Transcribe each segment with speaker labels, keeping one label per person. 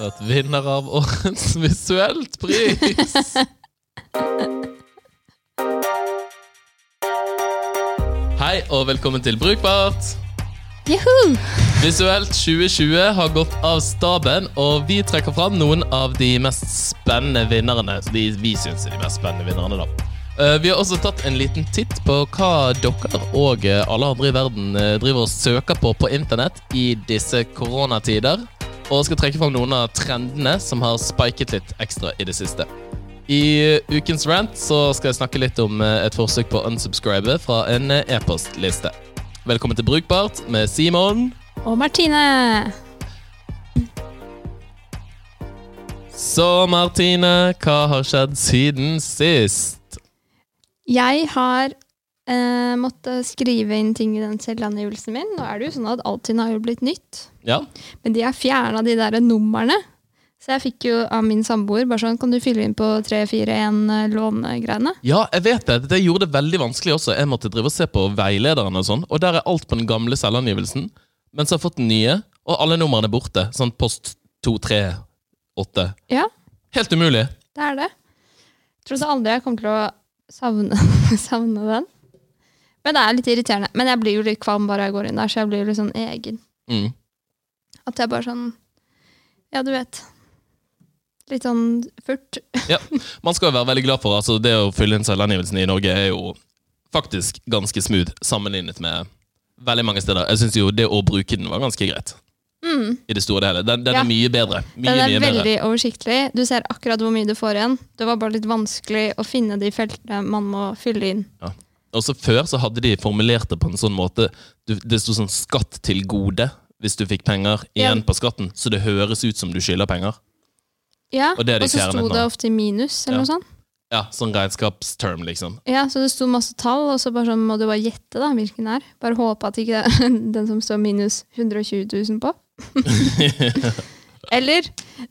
Speaker 1: vært vinner av årets visuelt pris. Hei og velkommen til Brukbart.
Speaker 2: Juhu!
Speaker 1: Visuelt 2020 har gått av staben, og vi trekker fram noen av de mest spennende vinnerne. De vi syns er de mest spennende vinnerne, da. Eh, Vi har også tatt en liten titt på hva dere og alle andre i verden eh, driver og søker på på internett i disse koronatider, og skal trekke fram noen av trendene som har spiket litt ekstra i det siste. I ukens rant så skal jeg snakke litt om eh, et forsøk på å unsubscribe fra en eh, e-postliste. Velkommen til Brukbart med Simon.
Speaker 2: Og Martine!
Speaker 1: Så, Martine, hva har skjedd siden sist?
Speaker 2: Jeg har eh, måtte skrive inn ting i den selvangivelsen min. Nå er det jo sånn at Altinn har jo blitt nytt.
Speaker 1: Ja,
Speaker 2: Men de har fjerna de der numrene. Så jeg fikk jo av min samboer bare sånn Kan du fylle inn på 341-lånegreiene?
Speaker 1: ja jeg vet det. Det gjorde det veldig vanskelig også. Jeg måtte drive og se på veilederen, og sånn, og der er alt på den gamle selvangivelsen. Men så har jeg fått den nye, og alle numrene er borte. Sånn post 238.
Speaker 2: Ja,
Speaker 1: Helt umulig.
Speaker 2: det er det. Jeg trodde aldri jeg kom til å savne, savne den. Men det er litt irriterende. Men jeg blir jo litt kvalm bare jeg går inn der, så jeg blir jo litt sånn egen.
Speaker 1: Mm.
Speaker 2: At jeg bare sånn Ja, du vet. Litt sånn furt. ja.
Speaker 1: Man skal jo være veldig glad for altså det å fylle inn selvangivelsen i Norge er jo faktisk ganske smooth sammenlignet med veldig mange steder. Jeg syns jo det å bruke den var ganske greit.
Speaker 2: Mm.
Speaker 1: I det store og hele. Den, den
Speaker 2: Ja.
Speaker 1: er mye bedre. Mye,
Speaker 2: Den er
Speaker 1: mye bedre.
Speaker 2: veldig oversiktlig. Du ser akkurat hvor mye du får igjen. Det var bare litt vanskelig å finne de feltene man må fylle inn.
Speaker 1: Også Før så hadde de formulert det på en sånn måte du, Det sto sånn 'skatt til gode' hvis du fikk penger igjen
Speaker 2: Ja.
Speaker 1: på skatten. Så det høres ut som du skylder penger.
Speaker 2: Ja,
Speaker 1: Og
Speaker 2: Og så sto det ofte i minus, eller
Speaker 1: Ja.
Speaker 2: noe sånt.
Speaker 1: Ja, Sånn regnskapsterm, liksom.
Speaker 2: Ja, Så det sto masse tall, og så bare sånn må du bare gjette da, hvilken det er. Bare håpe at ikke det er den som står minus 120 000 på. Eller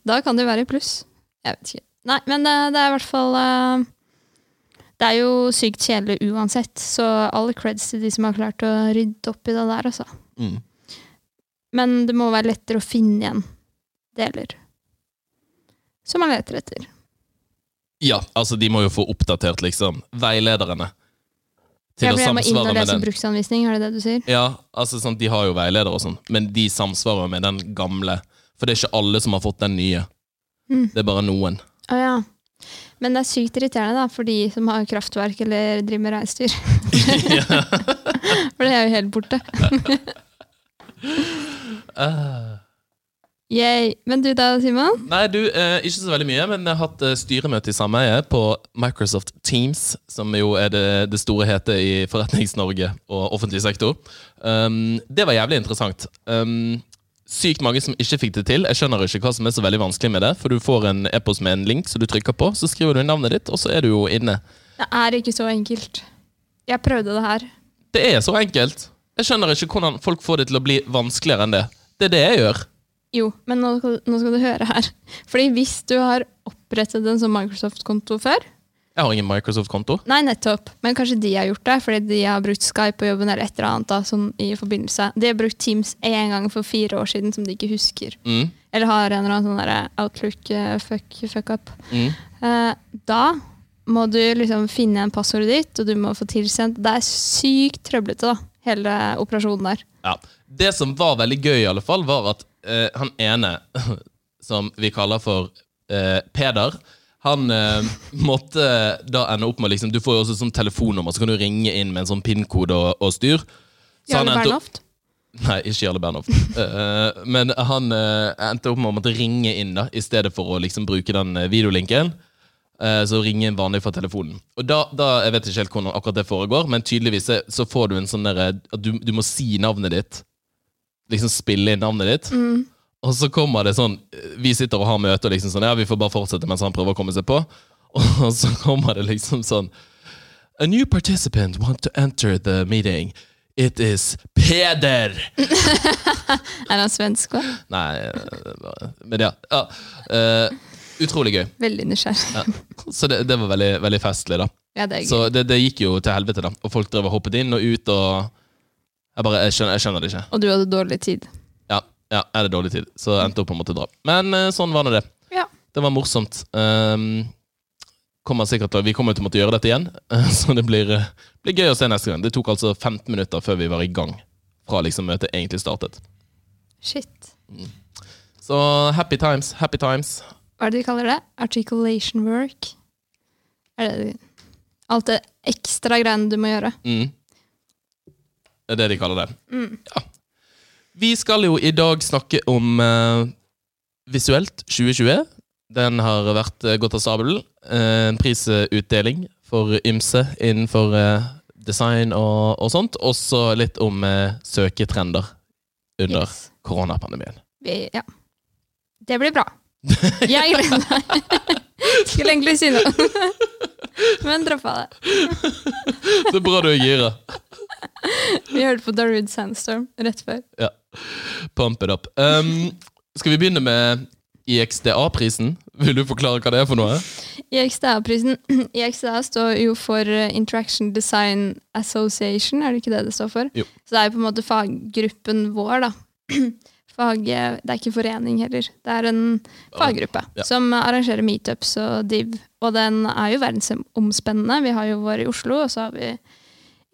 Speaker 2: da kan det være pluss. Jeg vet ikke. Nei, men det, det er i hvert fall eh, Det er jo sykt kjedelig uansett, så alle creds til de som har klart å rydde opp i det der, altså.
Speaker 1: Mm.
Speaker 2: Men det må være lettere å finne igjen deler som man leter etter.
Speaker 1: Ja, altså de må jo få oppdatert liksom veilederne. Til
Speaker 2: Ja,
Speaker 1: å samsvare med den.
Speaker 2: bruksanvisning, er det det du sier?
Speaker 1: Ja, altså sånn, De har jo veileder og sånn, men de samsvarer med den gamle. For det er ikke alle som har fått den nye.
Speaker 2: Mm.
Speaker 1: Det er bare noen.
Speaker 2: Å ja. Men det er sykt irriterende da, for de som har kraftverk eller driver med reinsdyr. for det er jo helt borte.
Speaker 1: uh.
Speaker 2: Yay. Men du da, Simon?
Speaker 1: Nei, du, eh, ikke så veldig mye, men jeg har hatt eh, styremøte i sameiet på Microsoft Teams, som jo er det, det store hetet i Forretnings-Norge og offentlig sektor. Um, det var jævlig interessant. Um, sykt mange som ikke fikk det til. Jeg skjønner ikke hva som er så veldig vanskelig med det, for du får en e-post med en link som du trykker på, så skriver du navnet ditt, og så er du jo inne.
Speaker 2: Det er ikke så enkelt. Jeg prøvde det her.
Speaker 1: Det er så enkelt. Jeg skjønner ikke hvordan folk får det til å bli vanskeligere enn det. Det er det jeg gjør.
Speaker 2: Jo, men nå skal, nå skal du høre her. Fordi hvis du har opprettet en sånn Microsoft-konto før
Speaker 1: Jeg har ingen Microsoft-konto.
Speaker 2: Nei, nettopp. Men kanskje de har gjort det, fordi de har brukt Skype på jobben eller et eller annet. da, sånn i forbindelse. De har brukt Teams én gang for fire år siden som de ikke husker.
Speaker 1: Mm,
Speaker 2: Eller har en eller annen sånn der Outlook-fuck-up.
Speaker 1: mm.
Speaker 2: Eh, da må du liksom finne igjen passordet ditt, og du må få tilsendt Det er sykt trøblete, da, hele operasjonen der.
Speaker 1: Ja. Det som var veldig gøy, i alle fall, var at eh, han ene, som vi kaller for eh, Peder, han eh, måtte da ende opp med liksom, Du får jo også sånn telefonnummer, så kan du ringe inn med en sånn PIN-kode og, og styr. Så
Speaker 2: Jarle Bernhoft.
Speaker 1: Nei, ikke Jarle Bernhoft. uh, men han uh, endte opp med å måtte ringe inn da, i stedet for å liksom bruke den videolinken. Så ringe inn vanlig fra telefonen. Og da, da, Jeg vet ikke helt hvordan akkurat det foregår, men tydeligvis så- så får du en sånn derre at du, du må si navnet ditt. Liksom spille inn navnet ditt.
Speaker 2: Mm.
Speaker 1: Og så kommer det sånn Vi sitter og har møte, og liksom sånn Ja, vi får bare fortsette mens han prøver å komme seg på. Og så kommer det liksom sånn A new participant want to enter the meeting. It is Peder!
Speaker 2: Er han svensk òg?
Speaker 1: Nei, eh, men ja. ja. Uh, utrolig gøy.
Speaker 2: Veldig nysgjerrig.
Speaker 1: Ja. Så det, det var veldig, veldig festlig, da.
Speaker 2: Ja, det.
Speaker 1: Så det, det gikk jo til helvete, da. Og folk drev og hoppet inn og ut og Jeg bare, jeg skjønner, jeg skjønner det ikke.
Speaker 2: Og du hadde dårlig tid.
Speaker 1: Ja. er hadde dårlig tid, så jeg endte opp på en måte å dra. Men eh, sånn var nå det.
Speaker 2: Ja.
Speaker 1: Det var morsomt. Um, kommer sikkert vi kommer til å måtte gjøre dette igjen, så det blir, eh, blir gøy å se neste gang. Det tok altså 15 minutter før vi var i gang fra liksom møtet egentlig startet.
Speaker 2: Shit.
Speaker 1: Så happy times, happy times.
Speaker 2: Hva er det de kaller det? Articulation work? Er det alt det ekstra greiene du må gjøre?
Speaker 1: Mm. Det er det de kaller det.
Speaker 2: Mm.
Speaker 1: Ja. Vi skal jo i dag snakke om uh, Visuelt 2020. Den har vært uh, gått av stabelen. Uh, en prisutdeling for ymse innenfor design og, og sånt. Også litt om søketrender under
Speaker 2: Yes.
Speaker 1: koronapandemien.
Speaker 2: Vi, ja. Det blir bra. Jeg gleder meg. Skulle egentlig si noe. Men droppa det.
Speaker 1: Så bra du er gira.
Speaker 2: Vi hørte på Darude Sandstorm rett før. Ja.
Speaker 1: Pump it up. Um, skal vi begynne med IXDA-prisen? Vil du forklare hva det er for noe?
Speaker 2: IXDA-prisen IXDA står jo for eh, Interaction Design Association, er det ikke det det står for?
Speaker 1: Jo.
Speaker 2: Så det er jo på en måte faggruppen vår, da. Fag, eh, det er ikke forening heller. Det er en faggruppe
Speaker 1: Ja.
Speaker 2: som arrangerer meetups og div. Og den er jo verdensomspennende. Vi har jo vår i Oslo, og så har vi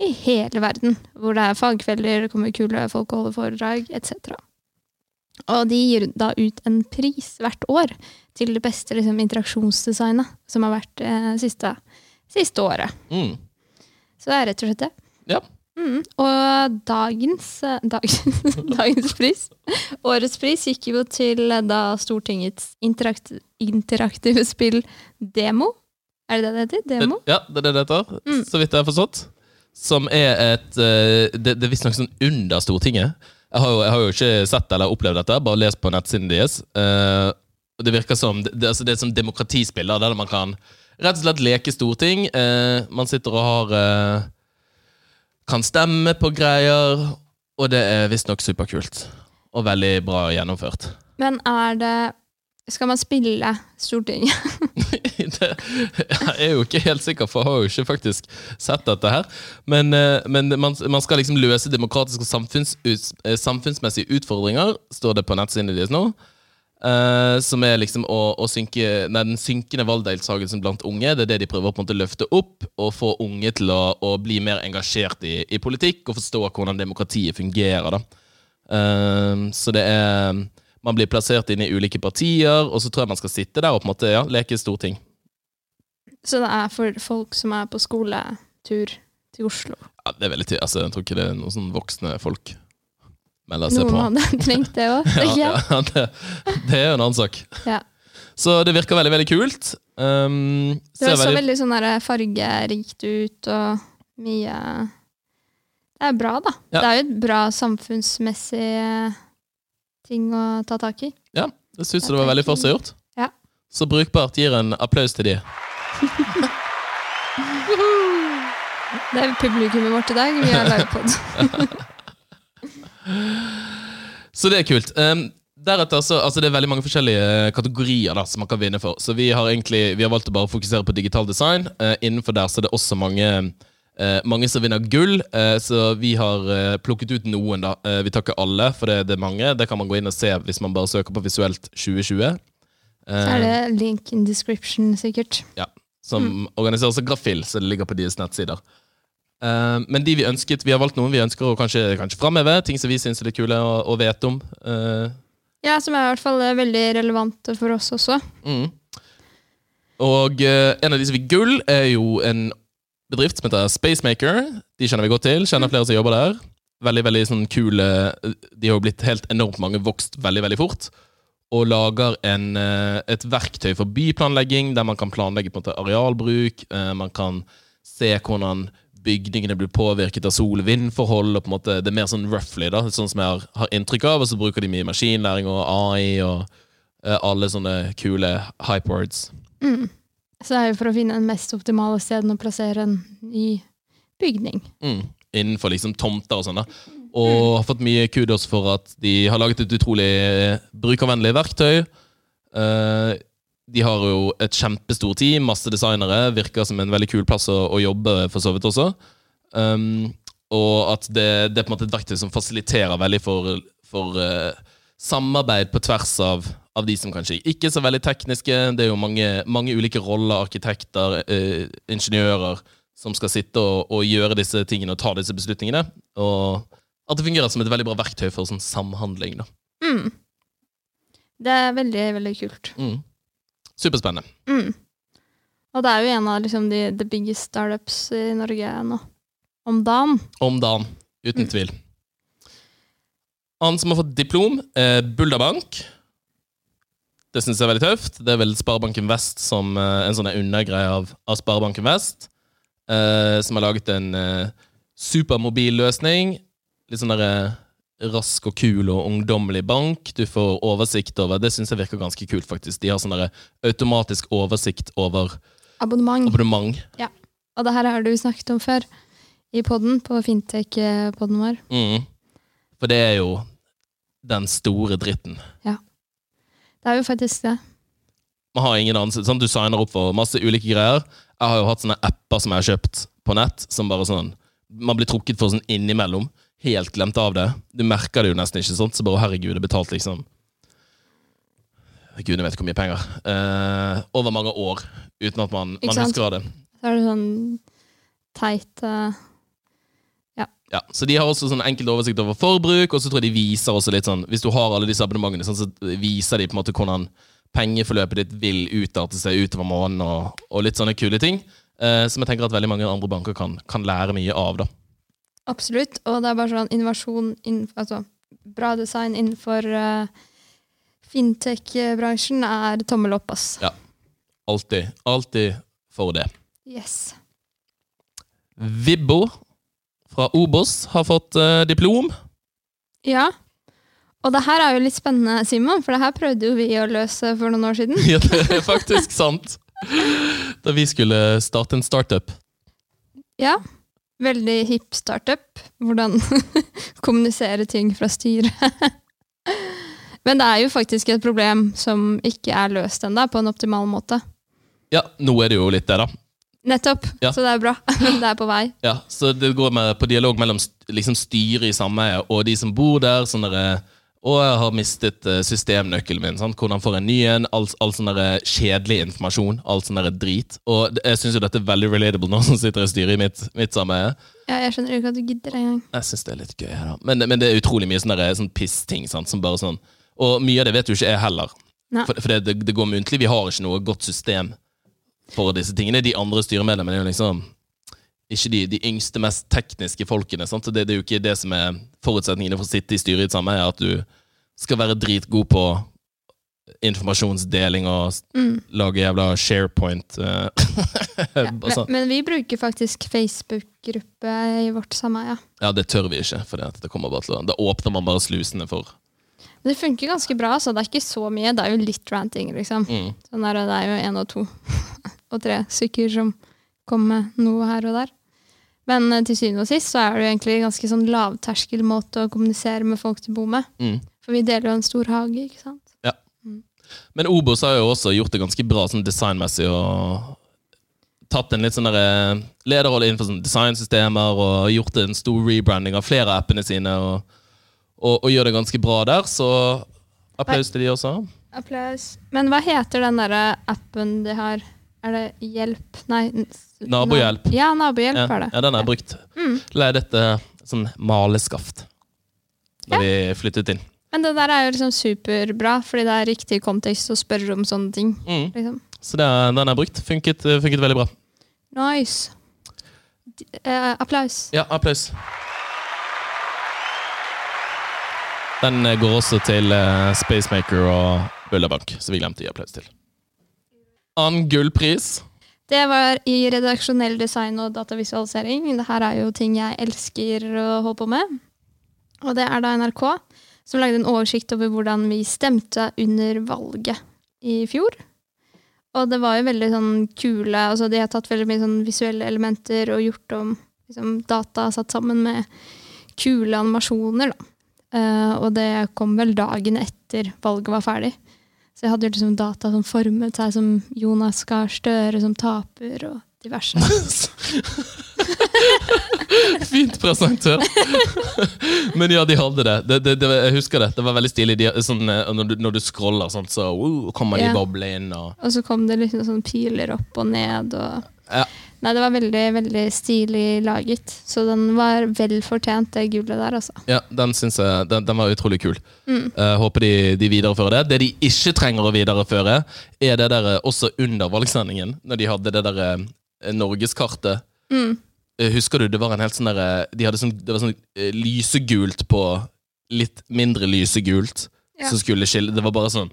Speaker 2: i hele verden. Hvor det er fagkvelder, det kommer kule folk og holder foredrag, etc. Og de gir da ut en pris hvert år til det beste liksom, interaksjonsdesignet som har vært eh, siste, siste året.
Speaker 1: Mm.
Speaker 2: Så det er rett og slett det.
Speaker 1: Ja.
Speaker 2: Mm. Og dagens, eh, dagens, dagens pris, årets pris, gikk jo til eh, da Stortingets interakt, interaktive spill Demo. Er det det det heter? Demo?
Speaker 1: Ja, det er det det heter.
Speaker 2: Mm.
Speaker 1: Så vidt jeg har forstått. Som er et eh, Det, det er visstnok sånn under Stortinget. Jeg har, jo, jeg har jo ikke sett eller opplevd dette, bare lest på nettsiden deres. Uh, det virker som Det, altså det er som demokratispill, der man kan rett og slett leke storting. Uh, man sitter og har uh, Kan stemme på greier, og det er visstnok superkult. Og veldig bra gjennomført.
Speaker 2: Men er det Skal man spille Stortinget?
Speaker 1: jeg er jo ikke helt sikker, for jeg har jo ikke faktisk sett dette her. Men, eh, men man, man skal liksom løse demokratiske og samfunns, eh, samfunnsmessige utfordringer, står det på nettsiden deres nå. Uh, som er liksom å, å synke, nei, den synkende valgdeltakelsen blant unge. Det er det de prøver å på en måte løfte opp, og få unge til å, å bli mer engasjert i, i politikk og forstå hvordan demokratiet fungerer. da. uh, så det er Man blir plassert inn i ulike partier, og så tror jeg man skal sitte der og på en måte ja, leke storting.
Speaker 2: Så det er for folk som er på skoletur til Oslo.
Speaker 1: Ja, det er veldig tydelig. altså, Jeg tror ikke det er noen sånn voksne folk.
Speaker 2: Noen hadde trengt det òg.
Speaker 1: Ja, ja, det, det er jo en annen sak.
Speaker 2: Ja.
Speaker 1: Så det virker veldig veldig kult. Um,
Speaker 2: Det
Speaker 1: ser
Speaker 2: så
Speaker 1: veldig,
Speaker 2: veldig sånn der fargerikt ut, og mye Det er bra, da.
Speaker 1: Ja.
Speaker 2: Det er jo et bra samfunnsmessig eh, ting å ta tak i.
Speaker 1: ja, det syns det var veldig forseggjort.
Speaker 2: Ja.
Speaker 1: Så brukbart gir en applaus til de.
Speaker 2: Det er publikummet vårt i dag. Vi har livepod.
Speaker 1: Så det er kult. Um, deretter så, altså Det er veldig mange forskjellige kategorier da, som man kan vinne for. Så vi har egentlig, vi har valgt å bare fokusere på digital design. Uh, innenfor der så er det også mange, eh, mange som vinner gull. Eh, så vi har eh, plukket ut noen. da. Eh, vi takker alle, for det, det er mange. Det kan man gå inn og se hvis man bare søker på Visuelt 2020.
Speaker 2: Så er det link in description, sikkert.
Speaker 1: Ja, som organiseres av Grafil, så det ligger på deres nettsider. Eh, men de vi ønsket, vi har valgt noen vi ønsker å kanskje, kanskje framheve. Ting som vi syns er kule å, å vite om. Eh,
Speaker 2: Ja, som er i hvert fall veldig relevante for oss også.
Speaker 1: Mm. Og eh, en av de som fikk gull, er jo en bedrift som heter Spacemaker. De kjenner vi godt til. Kjenner flere som jobber der. Veldig, veldig sånn kule De har jo blitt helt enormt mange, vokst veldig, veldig fort. Og lager en, eh, et verktøy for byplanlegging, der man kan planlegge på en måte arealbruk. eh, Man kan se hvordan bygningene blir påvirket av sol- og vindforhold. og på en måte Det er mer sånn roughly, da, sånn som jeg har, inntrykk av. Og så bruker de mye maskinlæring og AI og eh, alle sånne kule hype words.
Speaker 2: Mm. Så det er jo for å finne den mest optimale stedet å plassere en ny bygning.
Speaker 1: Mm. Innenfor liksom tomter og sånn. da Og har fått mye kudos for at de har laget et utrolig brukervennlig verktøy. Eh, de har jo et kjempestort team, masse designere. Virker som en veldig kul plass å jobbe, for så vidt også. Um, og at det, det er på en måte et verktøy som fasiliterer veldig for, for eh, samarbeid på tvers av, av de som kanskje ikke er så veldig tekniske. Det er jo mange, mange ulike roller, arkitekter, eh, ingeniører, som skal sitte og, og, gjøre disse tingene og ta disse beslutningene. Og at det fungerer som et veldig bra verktøy for sånn samhandling. da.
Speaker 2: Mm. Det er veldig, veldig kult.
Speaker 1: Mm. Superspennende.
Speaker 2: Mm. Og det er jo en av liksom, de the biggest startups i Norge nå. Om dagen.
Speaker 1: Om dagen, uten
Speaker 2: Mm.
Speaker 1: tvil. Annen som har fått diplom, er Bulderbank. Det syns jeg er veldig tøft. Det er vel Sparebanken Vest som eh, en sånn undergreie av, av Sparebanken Vest. eh, som har laget en uh, supermobil løsning. Litt sånn derre rask og kul og ungdommelig bank. Du får oversikt over Det syns jeg virker ganske kult, faktisk. De har sånn derre automatisk oversikt over
Speaker 2: Abonnement.
Speaker 1: abonnement.
Speaker 2: Og det her har du snakket om før i podden, på fintech-podden vår.
Speaker 1: Mm. For det er jo den store dritten.
Speaker 2: Det er jo faktisk det.
Speaker 1: Man har ingen annen, sånn, Du signer opp for masse ulike greier. Jeg har jo hatt sånne apper som jeg har kjøpt på nett, som bare sånn Man blir trukket for sånn innimellom. Helt glemt av det. Du merker det jo nesten ikke. sånt, Så bare herregud, det betalt liksom Gudene vet hvor mye penger. Uh, over mange år. Uten at man, man husker av det.
Speaker 2: Så er det sånn teit eh,
Speaker 1: Ja, så De har også sånn enkel oversikt over forbruk, og så tror jeg de viser også litt sånn Hvis du har alle disse abonnementene, sånn, så viser de på en måte hvordan pengeforløpet ditt vil utarte seg utover måneden, og, og litt sånne kule ting. Eh, som jeg tenker at veldig mange andre banker kan, kan lære mye av. da.
Speaker 2: Absolutt. Og det er bare sånn innovasjon innenfor, Altså bra design innenfor uh, fintech-bransjen er tommel opp, ass.
Speaker 1: Alltid. Alltid for det.
Speaker 2: Yes.
Speaker 1: Vibbo fra Obos har fått eh, diplom.
Speaker 2: Ja. Og det her er jo litt spennende, Simon, for det her prøvde jo vi å løse for noen år siden.
Speaker 1: ja, det er faktisk sant. Da vi skulle starte en startup.
Speaker 2: Ja. Veldig hipp startup. Hvordan kommunisere ting fra styret. Men det er jo faktisk et problem som ikke er løst ennå, på en optimal måte.
Speaker 1: Ja, nå er det jo litt det, da.
Speaker 2: Nettopp.
Speaker 1: Ja.
Speaker 2: Så det er bra. det er på vei.
Speaker 1: Ja, Så det går med, på dialog mellom liksom styret i sameiet og de som bor der. sånn der, å, jeg har mistet eh, systemnøkkelen min. Sant? Hvordan får jeg ny en? All, all sånn kjedelig informasjon. All sånn drit. Og jeg syns jo dette er veldig relatable nå som sitter i styret i mitt, mitt sameie.
Speaker 2: Ja, jeg skjønner ikke at du gidder engang.
Speaker 1: Jeg syns det er litt gøy. da. Men, men det er utrolig mye sånn derre sånn piss-ting. Som bare sånn Og mye av det vet jo ikke jeg heller.
Speaker 2: Nei.
Speaker 1: For, for det, det, det går muntlig. Vi har ikke noe godt system for disse tingene. De andre styremedlemmene er jo liksom ikke de, de yngste, mest tekniske folkene. Sant? Så Det, det er jo ikke det som er forutsetningene for å sitte i styret i et sameie, at du skal være dritgod på informasjonsdeling og
Speaker 2: Mm.
Speaker 1: lage jævla SharePoint. eh,
Speaker 2: Ja.
Speaker 1: sånn.
Speaker 2: Men, men vi bruker faktisk Facebook-gruppe i vårt sameie.
Speaker 1: ja, ja, det tør vi ikke, for det, det kommer bare til å Da åpner man bare slusene for
Speaker 2: det funker ganske bra, så det er ikke så mye. Det er jo litt ranting, liksom.
Speaker 1: mm.
Speaker 2: Sånn der, det er jo én og to og tre stykker som kommer med noe her og der. Men eh, til syvende og sist så er det jo egentlig en ganske sånn lavterskel måte å kommunisere med folk du bor med.
Speaker 1: Mm.
Speaker 2: For vi deler jo en stor hage, ikke sant. Ja.
Speaker 1: Men Obos har jo også gjort det ganske bra sånn designmessig og tatt en litt sånn eh, lederrolle innenfor sånn designsystemer og gjort en stor rebranding av flere av appene sine og, og, og gjør det ganske bra der, så applaus til de også.
Speaker 2: Applaus. Men hva heter den derre appen de har? Er det Hjelp Nei.
Speaker 1: Nabohjelp.
Speaker 2: Ja, Nabohjelp
Speaker 1: Ja,
Speaker 2: er det.
Speaker 1: ja, den har jeg brukt.
Speaker 2: Mm.
Speaker 1: Leid dette sånn maleskaft da vi flyttet inn.
Speaker 2: Men det der er jo liksom superbra, fordi det er riktig kontekst å spørre om sånne ting.
Speaker 1: Mm.
Speaker 2: Liksom.
Speaker 1: Så det, den er brukt. Funket, funket veldig bra.
Speaker 2: Nice. Eh, applaus.
Speaker 1: Ja, applaus. Den går også til eh, Spacemaker og Bullerbank, så vi glemte å gi applaus til. Annen gullpris.
Speaker 2: Det var i redaksjonell design og datavisualisering. Dette er jo ting jeg elsker å holde på med. Og det er da NRK som lagde en oversikt over hvordan vi stemte under valget i fjor. Og det var jo veldig sånn kule altså De har tatt veldig mye sånn visuelle elementer og gjort om liksom, data satt sammen med kule animasjoner. Da. Eh, og det kom vel dagen etter valget var ferdig. Så jeg hadde liksom data som formet seg som Jonas Gahr Støre som taper, og Diverse.
Speaker 1: Fint presentert. Men ja, de hadde det. det, det, det jeg husker det. Det var veldig stilig. De, sånn, eh, når, du, når du scroller, sånn, så uh, kommer de
Speaker 2: Ja.
Speaker 1: boble inn. Og,
Speaker 2: Og så kom det liksom sånn piler opp og ned og
Speaker 1: ja.
Speaker 2: Nei, det var veldig, veldig stilig laget. Så den var vel fortjent, det gullet der, altså.
Speaker 1: ja, den synes jeg den, den var utrolig kul.
Speaker 2: Mm.
Speaker 1: Uh, håper de, de viderefører det. Det de ikke trenger å videreføre, er det der eh, også under valgsendingen, når de hadde det der uh, norgeskartet.
Speaker 2: Mm.
Speaker 1: Uh, Husker du, det var en helt sånn der, de hadde sånn, Det var sånn lysegult på litt mindre lysegult.
Speaker 2: Ja.
Speaker 1: Som skulle skille Det var bare sånn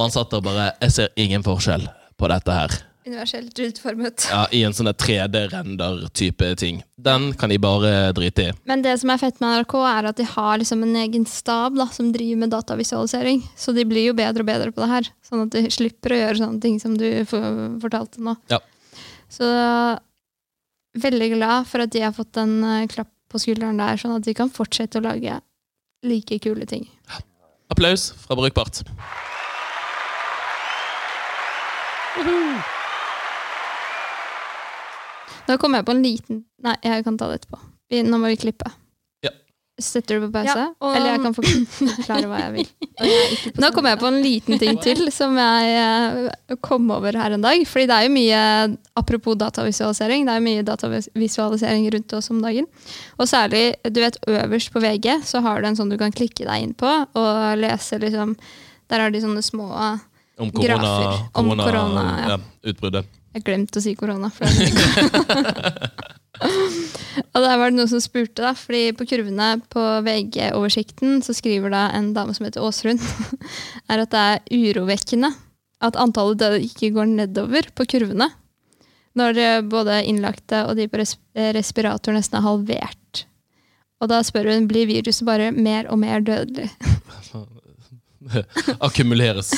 Speaker 1: Man satt der og bare Jeg ser ingen forskjell på dette her.
Speaker 2: Universelt utformet.
Speaker 1: Ja, I en sånn 3D-render-type ting. Den kan de bare drite i.
Speaker 2: Men det som er fett med NRK, er at de har liksom en egen stab da, som driver med datavisualisering. Så de blir jo bedre og bedre på det her. Sånn at de slipper å gjøre sånne ting som du fortalte nå.
Speaker 1: Ja.
Speaker 2: Så veldig glad for at de har fått en eh, klapp på skulderen der, sånn at de kan fortsette å lage like kule ting.
Speaker 1: Applaus fra Brukbart.
Speaker 2: Nå kom jeg på en liten Nei, jeg kan ta det etterpå. Vi, nå må vi klippe.
Speaker 1: Ja.
Speaker 2: Setter du på pause?
Speaker 3: Ja, og-
Speaker 2: Eller jeg kan forklare hva jeg vil. Nå kom jeg på en liten ting til som jeg eh, kom over her en dag. Fordi det er jo mye, apropos datavisualisering, det er jo mye datavisualisering rundt oss om dagen. Og særlig, du vet, øverst på VG så har du en sånn du kan klikke deg inn på og lese liksom Der har de sånne små
Speaker 1: Om korona,
Speaker 2: Grafer. Om
Speaker 1: korona,
Speaker 2: korona, ja.
Speaker 1: ja, utbruddet.
Speaker 2: Jeg glemte å si korona. Og der var det noen som spurte, da, fordi på kurvene på VG-oversikten så skriver da en dame som heter Åsrund, er at det er urovekkende at antallet døde ikke går nedover på kurvene. Når både innlagte og de på respirator nesten er halvert. Og da spør hun blir viruset bare mer og mer dødelig.
Speaker 1: Akkumuleres.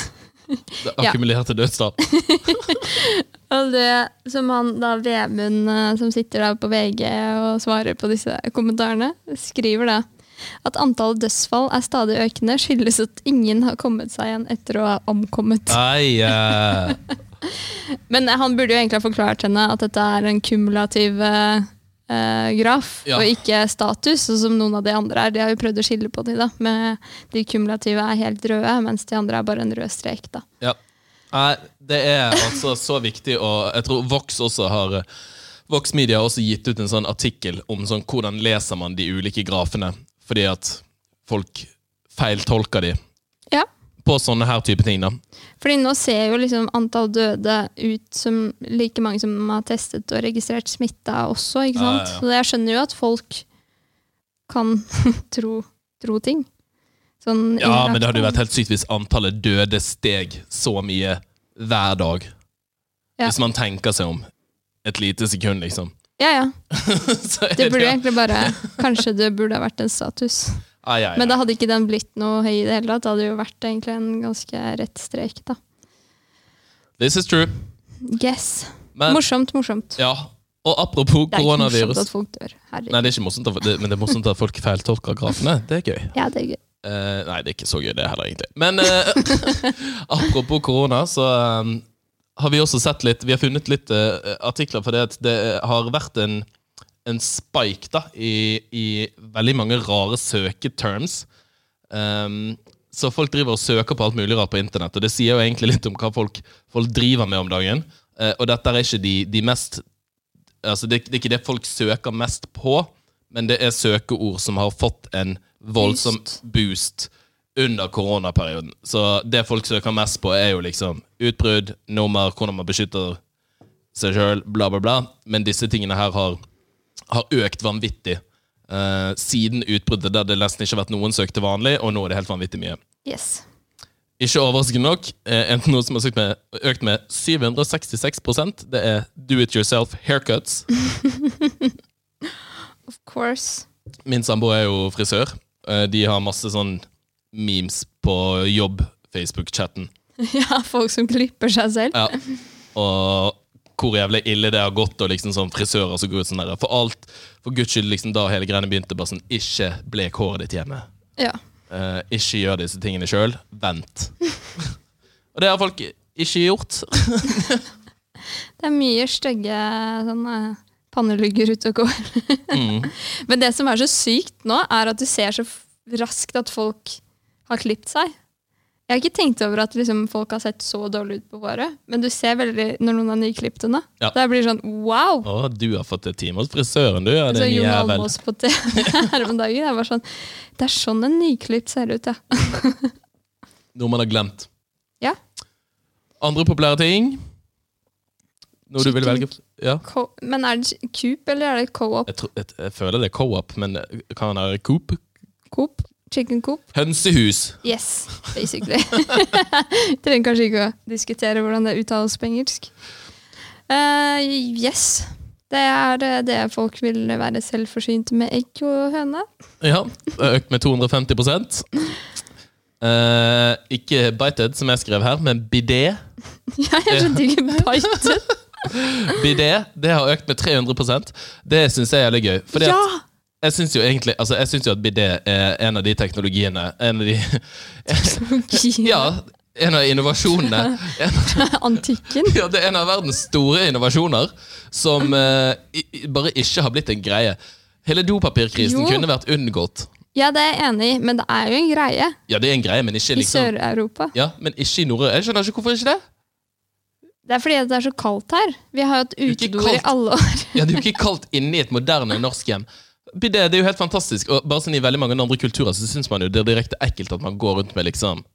Speaker 1: Det
Speaker 2: Ja.
Speaker 1: akkumulerte dødstall.
Speaker 2: Og det som han da Vemund, eh, som sitter da på VG og svarer på disse kommentarene, skriver da at antallet dødsfall er stadig økende, skyldes at ingen har kommet seg igjen etter å ha omkommet.
Speaker 1: Nei, uh...
Speaker 2: Men han burde jo egentlig ha forklart henne at dette er en kumulativ eh, eh, graf,
Speaker 1: Ja.
Speaker 2: og ikke status, sånn som noen av de andre er. De har jo prøvd å skille på de da, med de kumulative er helt røde, mens de andre er bare en rød strek. da.
Speaker 1: ja. Nei, det er altså så viktig, og jeg tror Vox også har Vox Media har også gitt ut en sånn artikkel om sånn, hvordan leser man de ulike grafene. Fordi at folk feiltolker de
Speaker 2: Ja.
Speaker 1: På sånne her type ting. da.
Speaker 2: Fordi nå ser jo liksom antall døde ut som like mange som har testet og registrert smitta også, ikke sant?
Speaker 1: ja, ja.
Speaker 2: Så jeg skjønner jo at folk kan tro, tro ting. Sånn
Speaker 1: Ja, men det hadde jo vært helt sykt hvis antallet døde steg så mye hver dag.
Speaker 2: Ja.
Speaker 1: Hvis man tenker seg om et lite sekund, liksom.
Speaker 2: Ja, ja. Det burde egentlig bare Kanskje det burde ha vært en status.
Speaker 1: Ai, ai.
Speaker 2: Men da hadde ikke den blitt noe høy i det hele tatt. Det hadde jo vært egentlig en ganske rett strek, da.
Speaker 1: This is true.
Speaker 2: Yes.
Speaker 1: Men,
Speaker 2: morsomt, morsomt.
Speaker 1: ja, og apropos koronavirus
Speaker 2: Det er ikke morsomt at folk dør. Herregud.
Speaker 1: Nei, det er ikke morsomt, at- men det er morsomt at folk feiltolker grafene. Det er gøy.
Speaker 2: Ja, det er gøy.
Speaker 1: Uh, nei, det er ikke så gøy, det heller, egentlig. Men uh, apropos korona, så um, har vi også sett litt Vi har funnet litt uh, artikler for det at det har vært en, en spike da, i, i veldig mange rare søketerms. Um, så folk driver og søker på alt mulig rart på internett, og det sier jo egentlig litt om hva folk, folk driver med om dagen. Uh, og dette er ikke de, de mest altså det, det er ikke det folk søker mest på, men det er søkeord som har fått en voldsom boost under koronaperioden. Så det folk søker mest på, er jo liksom utbrudd, nummer, hvordan man beskytter seg sjøl, bla, bla, bla. Men disse tingene her har, har økt vanvittig uh, siden utbruddet, der det nesten ikke har vært noen søk til vanlig, og nå er det helt vanvittig mye.
Speaker 2: Yes.
Speaker 1: Ikke overraskende nok, eh, enten noe som har med, økt med 766% Det er do it yourself haircuts.
Speaker 2: Of course.
Speaker 1: Min samboer er jo frisør. Eh, De har masse sånn memes på jobb-Facebook-chatten.
Speaker 2: Ja, folk som klipper seg selv.
Speaker 1: Ja. Og hvor jævlig ille det har gått, og liksom sånn frisører som går ut sånn der. For alt, for guds skyld, liksom da hele greiene begynte, bare sånn Ikke blek håret ditt hjemme.
Speaker 2: Ja.
Speaker 1: Eh, ikke gjør disse tingene sjøl. Vent. og det har folk ikke gjort.
Speaker 2: Det er mye stygge sånne pannelugger ute og går.
Speaker 1: Mm.
Speaker 2: Men det som er så sykt nå, er at du ser så raskt at folk har klippet seg. Jeg har ikke tenkt over at liksom, folk har sett så dårlig ut på håret, men du ser veldig når noen har nyklipt henne.
Speaker 1: Ja.
Speaker 2: Det blir sånn wow!
Speaker 1: Å, du har fått et time hos frisøren, du. Ja,
Speaker 2: Så Jon. Almaas på TV her om dagen. Jeg var sånn, det er sånn en nyklipt ser ut, ja.
Speaker 1: Noe man har glemt.
Speaker 2: Ja.
Speaker 1: Andre populære ting? Noe du vil velge? Ja.
Speaker 2: Men er det Coop, eller er det Co-op?
Speaker 1: Jeg, jeg, jeg føler det er co-op, men kan det være Coop?
Speaker 2: Coop? Chicken Coop?
Speaker 1: Hønsehus.
Speaker 2: Yes, basically. Trenger kanskje ikke å diskutere hvordan det uttales på engelsk. Uh, yes. Det er eh, det folk vil være selvforsynt med egg og høne.
Speaker 1: Ja, økt med 250 uh, Ikke bited, som jeg skrev her, men bidé.
Speaker 2: Ja, jeg skjønte ikke bited.
Speaker 1: Bidé det har økt med 300% Det syns jeg er litt gøy. Fordi
Speaker 2: Ja!
Speaker 1: at jeg syns jo egentlig altså jeg synes jo at bidé er en av de teknologiene En av de Ja, en av innovasjonene. En,
Speaker 2: Antikken.
Speaker 1: ja, det er en av verdens store innovasjoner som eh, i, i- bare ikke har blitt en greie. Hele dopapirkrisen
Speaker 2: Jo.
Speaker 1: kunne vært unngått.
Speaker 2: Ja, det er jeg enig i, men det er jo en greie
Speaker 1: Ja, det er en greie, men ikke
Speaker 2: i
Speaker 1: liksom
Speaker 2: Sør-Europa.
Speaker 1: Ja, men ikke i Nord-Europa. Jeg skjønner ikke hvorfor ikke det.
Speaker 2: Det er fordi det er så kaldt her. Vi har hatt
Speaker 1: ikke
Speaker 2: utedoer i
Speaker 1: kaldt.
Speaker 2: alle år.
Speaker 1: Ja, Det er jo ikke kaldt inni i et moderne norsk hjem. Det, det er jo helt fantastisk. Og bare sånn I veldig mange andre kulturer så syns man jo det er direkte ekkelt at man går rundt med liksom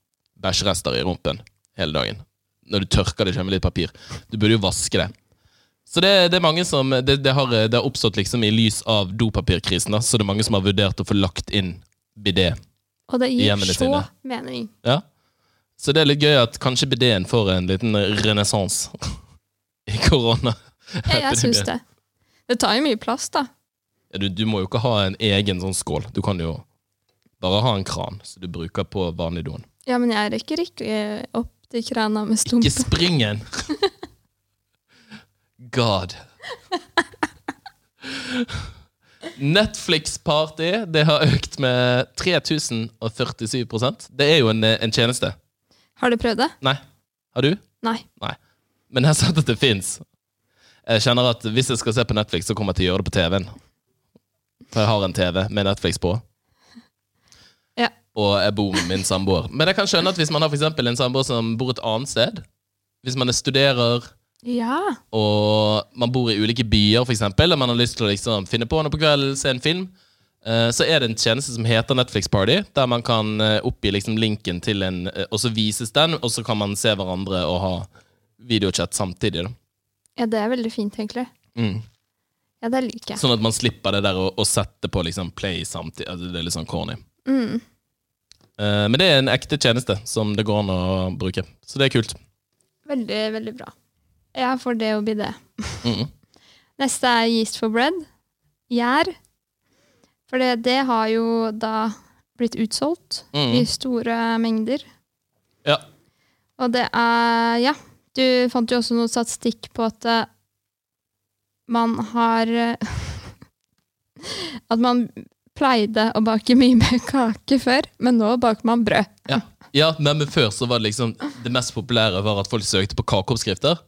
Speaker 1: bæsjerester i rumpen hele dagen. Når du tørker det med litt papir. Du burde jo vaske det. Så det, det er mange som det, det, har, det har oppstått liksom i lys av dopapirkrisen. da Så det er mange som har vurdert å få lagt inn bidé.
Speaker 2: Og det gir så
Speaker 1: sine.
Speaker 2: mening.
Speaker 1: Ja. Så det er litt gøy at kanskje bidéen får en liten renessanse i korona.
Speaker 2: Ja, jeg syns det. Det tar jo mye plass, da.
Speaker 1: Ja, du, du må jo ikke ha en egen sånn skål. Du kan jo bare ha en kran som du bruker på vanlig doen.
Speaker 2: Ja, men jeg rekker ikke opp til krana med
Speaker 1: Ikke
Speaker 2: spring
Speaker 1: springen! God. Netflix-party det har økt med 3047% Det er jo en, en tjeneste.
Speaker 2: Har du prøvd det?
Speaker 1: Nei. Har du?
Speaker 2: Nei.
Speaker 1: Men jeg har sett at det fins. Jeg kjenner at hvis jeg skal se på Netflix, så kommer jeg til å gjøre det på TV-en. For jeg har en TV med Netflix på.
Speaker 2: Ja.
Speaker 1: Og jeg bor med min samboer. Men jeg kan skjønne at hvis man har for en samboer som bor et annet sted, hvis man er studerer
Speaker 2: Ja.
Speaker 1: og man bor i ulike byer, eksempel, og man har lyst til å liksom finne på noe på kvelden, se en film, eh, så er det en tjeneste som heter Netflix Party, der man kan eh, oppgi liksom linken til en eh, Og så vises den, og så kan man se hverandre og ha videochat samtidig. Da.
Speaker 2: ja, det er veldig fint, egentlig.
Speaker 1: Mm.
Speaker 2: Ja, det liker jeg.
Speaker 1: Sånn at man slipper det der å, å sette på liksom play samtidig. Altså, det er litt sånn corny.
Speaker 2: Mm.
Speaker 1: Uh, men det er en ekte tjeneste som det går an å bruke. Så det er kult.
Speaker 2: Veldig, veldig bra. Jeg for det å bli det.
Speaker 1: Mm.
Speaker 2: Neste er yeast for bread. Gjær. For det, det har jo da blitt utsolgt i
Speaker 1: Mm.
Speaker 2: store mengder.
Speaker 1: Ja.
Speaker 2: Og det er Ja, du fant jo også noe statistikk på at eh, man har eh, At man pleide å bake mye mer kake før, men nå baker man brød.
Speaker 1: Ja. ja, men, men før så var det liksom Det mest populære var at folk søkte på kakeoppskrifter.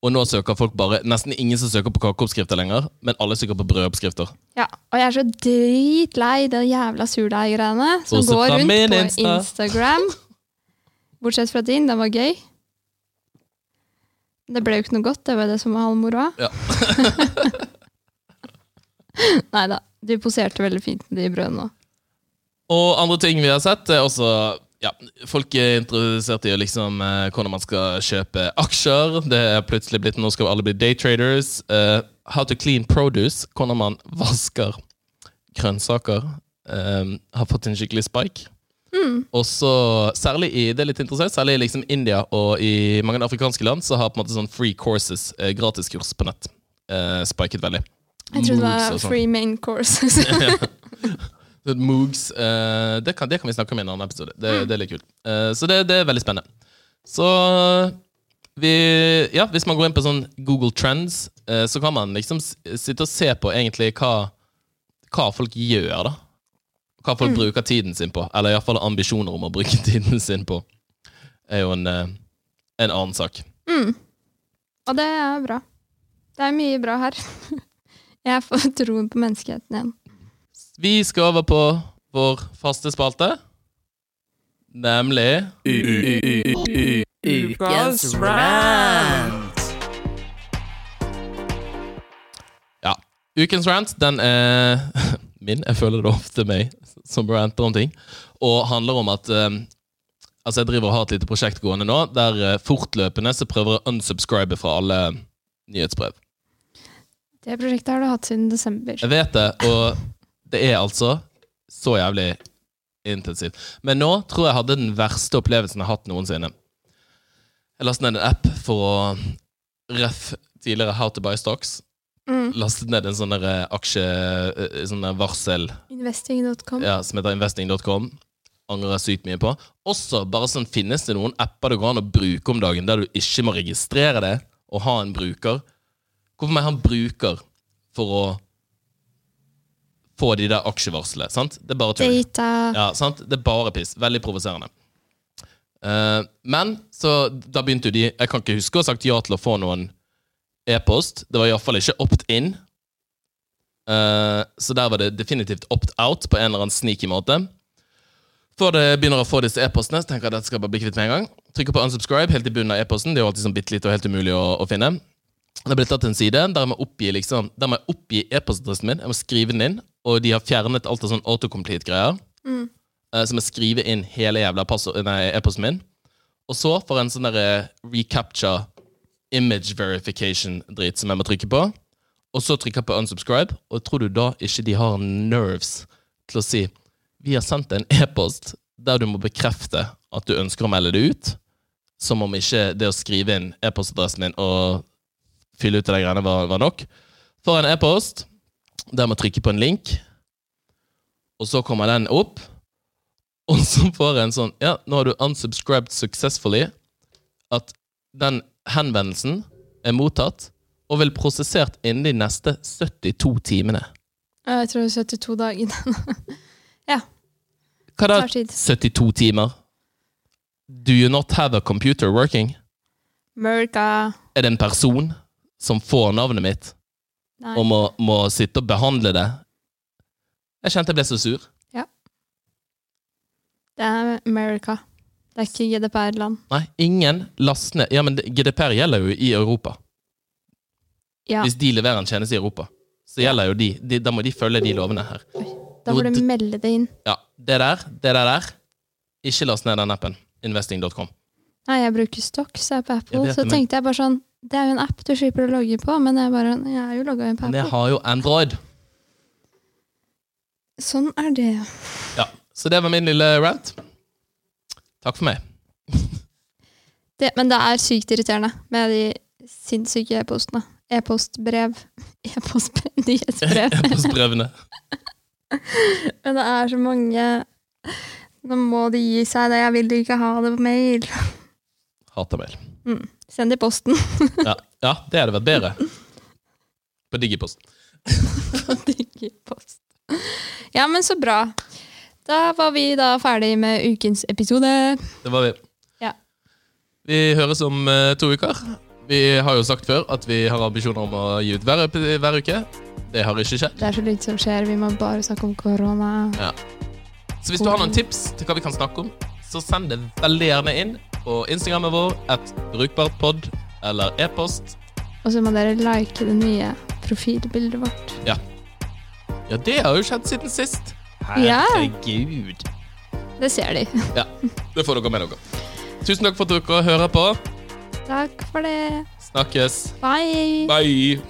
Speaker 1: Og nå søker folk bare Nesten ingen som søker på kakeoppskrifter lenger, men alle søker på brødoppskrifter.
Speaker 2: Ja, Og jeg er så dritlei de jævla surdeiggreiene som
Speaker 1: Også
Speaker 2: går rundt på
Speaker 1: Insta.
Speaker 2: Instagram. Bortsett fra din, den var gøy. Det ble jo ikke noe godt, det var det som var all moroa.
Speaker 1: Ja.
Speaker 2: Nei da, du poserte veldig fint de brødene òg.
Speaker 1: Og andre ting vi har sett, er også ja, Folk er interessert i liksom, eh, hvordan man skal kjøpe aksjer. Det er plutselig blitt, Nå skal alle bli daytraders. Uh, how to clean produce. Hvordan man vasker grønnsaker. eh, har fått en skikkelig spike. Og så, særlig i det er litt interessant, særlig i liksom India og i mange afrikanske land, så har på en måte sånn free courses, eh, gratiskurs på nett, eh, spiket veldig.
Speaker 2: Jeg trodde det var
Speaker 1: sånn.
Speaker 2: free main courses.
Speaker 1: ja. Moogs eh, det, kan, det kan vi snakke om i en annen episode. Det, det er litt kult. Eh, så det, det er veldig spennende. Så vi Ja, hvis man går inn på sånn Google Trends, eh, så kan man liksom sitte og se på egentlig hva, hva folk gjør, da. Hva folk bruker tiden sin på. Eller iallfall ambisjoner om å bruke tiden sin på. Er jo en, eh, en annen sak.
Speaker 2: mm. Og det er bra. Det er mye bra her. Jeg får troen på menneskeheten igjen.
Speaker 1: Vi skal over på vår faste spalte. Nemlig
Speaker 3: Ukas rant.
Speaker 1: Ja. Ukens rant, den er min. Jeg føler det ofte meg som ranter om ting. Og handler om at eh, Altså, jeg driver og har et lite prosjekt gående nå, der uh, fortløpende så prøver jeg å unsubscribe fra alle nyhetsbrev.
Speaker 2: Det prosjektet har du hatt siden desember.
Speaker 1: Jeg vet det, og det er altså så jævlig intensivt. Men nå tror jeg hadde den verste opplevelsen jeg har hatt noensinne. Jeg lastet ned en app for å ref tidligere How to buy stocks.
Speaker 2: Mm.
Speaker 1: Lastet ned en sånn eh, aksje... eh, Sånn varsel
Speaker 2: Investing.com.
Speaker 1: ja, som heter investing.com. Angrer sykt mye på. Også bare sånn finnes det noen apper det går an å bruke om dagen der du ikke må registrere det og ha en bruker. Hvorfor må jeg ha en bruker for å få de der aksjevarslene? Sant? Det er bare tull. Ja, sant? Det er bare piss. Veldig provoserende. Uh, men så da begynte jo de Jeg kan ikke huske å ha sagt ja til å få noen e-post. Det var iallfall ikke opt-in. Uh, så der var det definitivt opt-out på en eller annen sneaky måte. Før det begynner å få disse e-postene, så tenker jeg at dette skal bare bli kvitt med en gang. Trykker på unsubscribe helt i bunnen av e-posten. Det er jo alltid sånn bitte lite og helt umulig å, å finne. Det blir tatt en side der jeg må oppgi liksom, der må jeg oppgi e-postadressen min. Jeg må skrive den inn, og de har fjernet alt av sånn autocomplete-greier.
Speaker 2: Mm.
Speaker 1: Uh, så må jeg skrive inn hele jævla e-posten min. Og så får jeg en sånn derre recapture image verification-drit som jeg må trykke på. Og så trykker jeg på unsubscribe, og tror du da ikke de har nerves til å si vi har sendt en e-post der du må bekrefte at du ønsker å melde det ut, som om ikke det å skrive inn e-postadressen min og fylle ut de greiene var, var nok. Får en e-post der jeg må trykke på en link, og så kommer den opp. Og så får jeg en sånn Ja, nå har du unsubscribed successfully. At den henvendelsen er mottatt og vil prosessert innen de neste 72 timene.
Speaker 2: Jeg tror det er 72 dager.
Speaker 1: Hva da? 72 timer? Do you not have a computer working?
Speaker 2: America.
Speaker 1: Er det en person som får navnet mitt
Speaker 2: Nei.
Speaker 1: og må, må sitte og behandle det? Jeg kjente jeg ble så sur. Ja.
Speaker 2: Det er America. Det er ikke GDPR-land.
Speaker 1: Nei, ingen last ned Ja, men GDPR gjelder jo i Europa.
Speaker 2: Ja,
Speaker 1: Hvis de leverer en tjeneste i Europa, så gjelder jo de, de Da må de følge de lovene her.
Speaker 2: Oi, da må du
Speaker 1: det-
Speaker 2: melde det inn.
Speaker 1: Ja, det der, det der der. Ikke last ned den appen. Investing.com.
Speaker 2: Nei, jeg bruker Stocks, jeg er på Apple. Så
Speaker 1: men-
Speaker 2: tenkte jeg bare sånn Det er jo en app du slipper å logge på, men jeg, bare, jeg er jo logga inn på
Speaker 1: Men jeg har jo Android.
Speaker 2: Sånn er det.
Speaker 1: Ja, Så det var min lille rant. Takk for meg.
Speaker 2: det. Men det er sykt irriterende med de sinnssyke e-postene. E-postbrev. E-postbrev. Nyhetsbrev.
Speaker 1: E-postbrevene.
Speaker 2: Men det er så mange Nå må de gi seg det. Jeg vil ikke ha det på mail.
Speaker 1: Hater mail.
Speaker 2: Mm. Send det i posten.
Speaker 1: Ja, ja, det hadde vært bedre. På Digipost.
Speaker 2: Digipost. Ja, men så bra. Da var vi da ferdig med ukens episode.
Speaker 1: Det var vi.
Speaker 2: Ja.
Speaker 1: Vi høres om eh, to uker. Vi har jo sagt før at vi har ambisjoner om å gi ut hver, hver uke. Det har ikke skjedd.
Speaker 2: Det er så lite som skjer. Vi må bare snakke om korona.
Speaker 1: Så hvis du har noen tips til hva vi kan snakke om, så send det veldig gjerne inn på Instagrammen vår at brukbartpod eller e-post.
Speaker 2: Og så må dere like det nye profilbildet vårt.
Speaker 1: Ja, det har jo skjedd siden sist.
Speaker 2: Ja. Det ser de.
Speaker 1: Ja, det får dere med dere. Tusen takk for at dere hører på.
Speaker 2: Takk for det.
Speaker 1: Snakkes.
Speaker 2: Bye.
Speaker 1: Bye.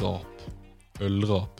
Speaker 1: Rap. Ølrap.